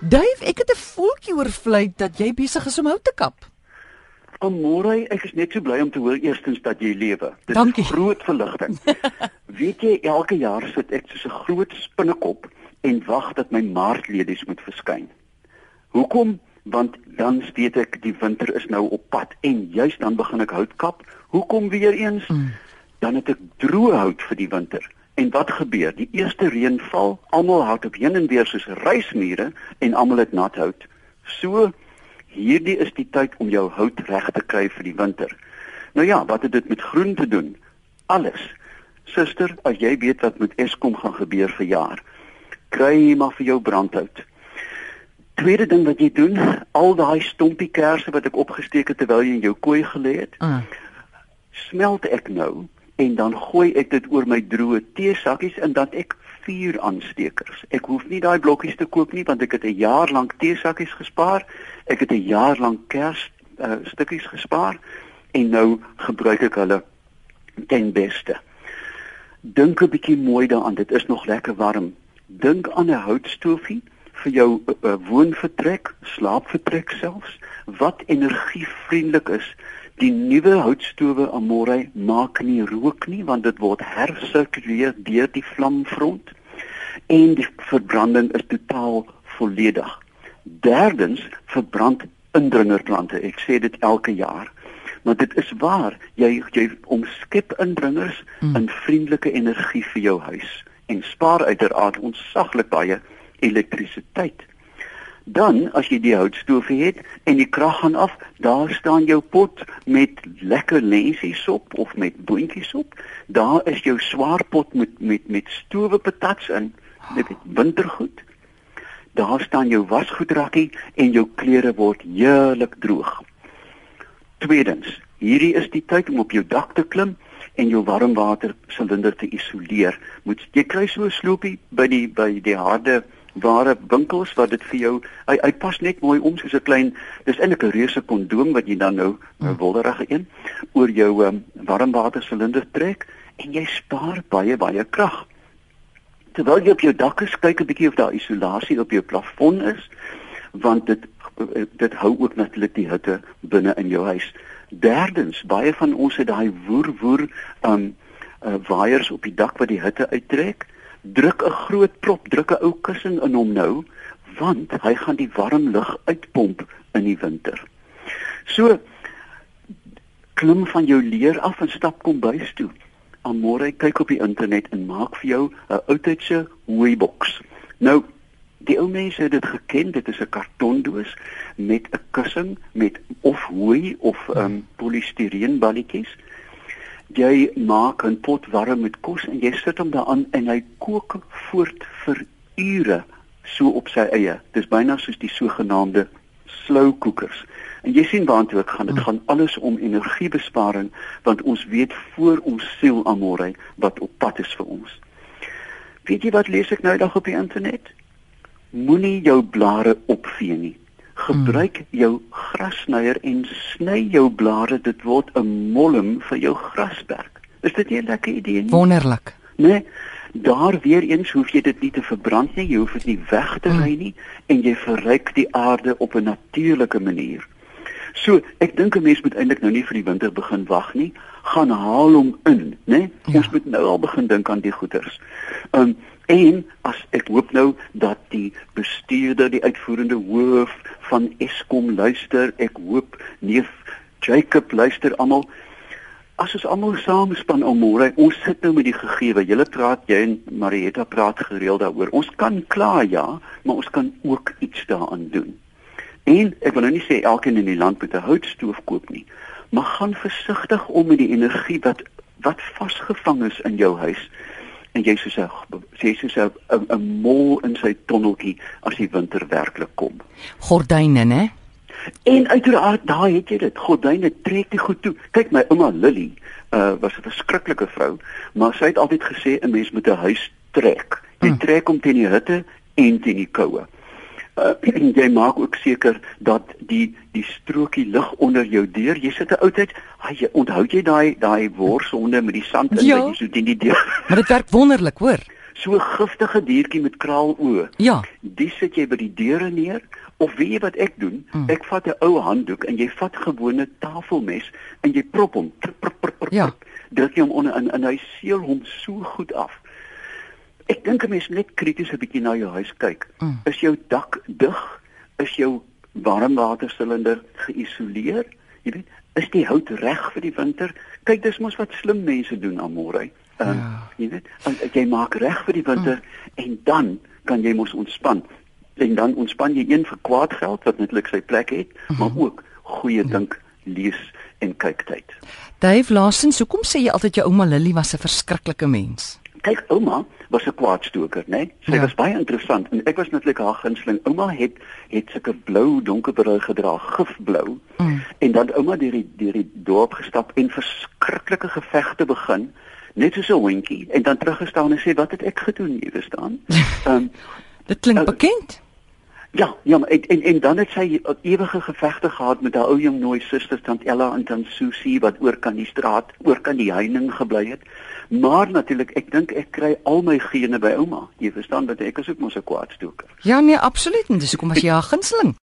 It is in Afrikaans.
Dave, ek het 'n voeltjie oorvlei dat jy besig is om hout te kap. Môre, ek is net so bly om te hoor eerstens dat jy lewe. Dit Dankie. is groot verligting. Weet jy, elke jaar sit ek soos 'n groot spinnekop en wag dat my maartledies moet verskyn. Hoekom? Want dan weet ek die winter is nou op pad en juis dan begin ek hout kap. Hoekom weer eens? Mm. Dan het ek droë hout vir die winter. En wat gebeur? Die eerste reën val, almal hard op heen en weer soos reismure en almal het nat hout. So hierdie is die tyd om jou hout reg te kry vir die winter. Nou ja, wat het dit met groen te doen? Alles. Suster, as jy weet wat met Eskom gaan gebeur vir jaar, kry maar vir jou brandhout. Tweede ding wat jy doen, al daai stompie kersse wat ek opgesteek het terwyl jy in jou kooi gelê het, Mm. smelt ek nou en dan gooi ek dit oor my droë teesakkies en dan ek vier aanstekers. Ek hoef nie daai blokkies te koop nie want ek het 'n jaar lank teesakkies gespaar. Ek het 'n jaar lank kers uh, stukkies gespaar en nou gebruik ek hulle ten beste. Dink 'n bietjie mooi daaraan. Dit is nog lekker warm. Dink aan 'n houtstoofie vir jou uh, woonvertrek, slaapvertrek selfs wat energievriendelik is. Die nuwe houtstowe Amore maak nie rook nie want dit word hersirkuleer deur die vlamfront en die verbranding is totaal volledig. Derdens verbrand indringerplante. Ek sê dit elke jaar. Maar dit is waar. Jy jy omskep indringers mm. in vriendelike energie vir jou huis en spaar uiteraard ontsaglik baie elektrisiteit. Dan as jy die houtstoofie het en die krag gaan af, daar staan jou pot met lekker lensiesop of met boontjiesop. Daar is jou swaar pot met met met stowe patats in, dit is wintergoed. Daar staan jou wasgoedrakkie en jou klere word heerlik droog. Tweedens, hierdie is die tyd om op jou dak te klim en jou warmwater silinder te isoleer. Moet jy kry so 'n sloopie by die by die harde ware winkels wat dit vir jou hy, hy pas net mooi om soos 'n klein dis eintlik 'n reuse kondoom wat jy dan nou 'n wolderige een oor jou um, warmwater silinder trek en jy spaar baie baie krag. Terwyl jy op jou dak is, kyk 'n bietjie of daar isolasie op jou plafon is want dit dit hou ook natuurlik die hitte binne in jou huis. Derdens, baie van ons het daai woer woer um uh, waaiers op die dak wat die hitte uittrek. Druk 'n groot prop, druk 'n ou kussing in hom nou, want hy gaan die warm lug uitpomp in die winter. So klim van jou leer af en stap kom bys toe. Amore kyk op die internet en maak vir jou 'n oudtydse hooiboks. Nou Die ou mense het dit geken, dit is 'n kartondoos met 'n kussing met of hooi of um, polistireen balletjies. Jy maak 'n pot warm met kos en jy sit hom daaraan en hy kook voort vir ure so op sy eie. Dis byna soos die sogenaamde slow cookers. En jy sien waantoe ek gaan, dit gaan alles om energiebesparing want ons weet voor ons siel amore wat op pad is vir ons. Weet jy wat lees ek nou dag op die internet? Moenie jou blare opvee nie. Gebruik jou grassnyer en sny jou blare, dit word 'n molm vir jou grasberg. Is dit nie 'n lekker idee nie? Wonderlik. Nee. Daar weer eens hoef jy dit nie te verbrand nie, jy hoef dit nie weg te ry nie en jy verryk die aarde op 'n natuurlike manier. So, ek dink 'n mens moet eintlik nou nie vir die winter begin wag nie, gaan haal hom in, né? Ja. Ons moet nou al begin dink aan die goeders. Um en as ek hoop nou dat die bestuurder, die uitvoerende hoof van Eskom luister, ek hoop neef Jacob luister almal. As ons almal saamspan om môre, ons sit nou met die gegewe. Julle praat jy en Marietta praat gereeld daaroor. Ons kan kla ja, maar ons kan ook iets daaraan doen. En ek wil nou nie sê elkeen in die land moet 'n houtstoof koop nie, maar gaan versigtig om met die energie wat wat vasgevang is in jou huis en jy soos 'n sê soos 'n 'n- mol in sy tonneltjie as die winter werklik kom. Gordyne, né? En uiteraard daai het jy dit. Gordyne trek dit goed toe. Kyk my ouma Lily uh was 'n verskriklike vrou, maar sy het altyd gesê 'n mens moet 'n huis trek. Jy Mm. trek hom teen die hitte en teen die koue. Uh, jy maak ook seker dat die die strokie lig onder jou deur. Jy sit 'n oudheid, ai, onthou jy daai daai worshonde met die sand in Ja. wat jy so teen die deur. Maar dit werk wonderlik, hoor. So giftige diertjie met kraaloë. Ja. Dis sit jy by die deure neer of weet jy wat ek doen? Mm. Ek vat 'n ou handdoek en jy vat gewone tafelmes en jy prop hom. Prp, prp, prp, prp, Ja. Druk jy hom onder in en hy seël hom so goed af. Ek dink 'n mens moet net krities 'n bietjie na jou huis kyk. Mm. Is jou dak dig? Is jou warmwatersilinder geïsoleer? Jy weet, is die hout reg vir die winter? Kyk, dis mos wat slim mense doen almore. Um, Ja. Jy weet, want jy maak reg vir die winter mm. en dan kan jy mos ontspan. En dan ontspan jy een vir kwaad geld wat netlik sy plek het, mm -hmm. maar ook goeie dink, lees en kyk tyd. Dave Lawson, hoekom sê jy altyd jou ouma Lily was 'n verskriklike mens? Kyk, ouma was 'n kwaadstoker, né? Nee? Sy Ja. was baie interessant en ek was natuurlik haar gunsteling. Ouma het het sulke blou donkerbril gedra, gifblou. Mm. En dan ouma deur die deur die dorp gestap en verskriklike gevegte begin, net soos 'n hondjie en dan teruggestaan en sê wat het ek gedoen, jy verstaan? Ehm um, Dit klink Uh, bekend. Ja, ja, maar en, en en dan het sy ewige gevegte gehad met haar ou jong nooi susters tant Ella en tant Susie wat oor kan die straat, oor kan die heining gebly het. Maar natuurlik, ek dink ek kry al my gene by ouma. Jy verstaan dat ek is ook mos 'n kwaadstoker. Ja nee, absoluut. Dis hoekom was jy haar gunsteling.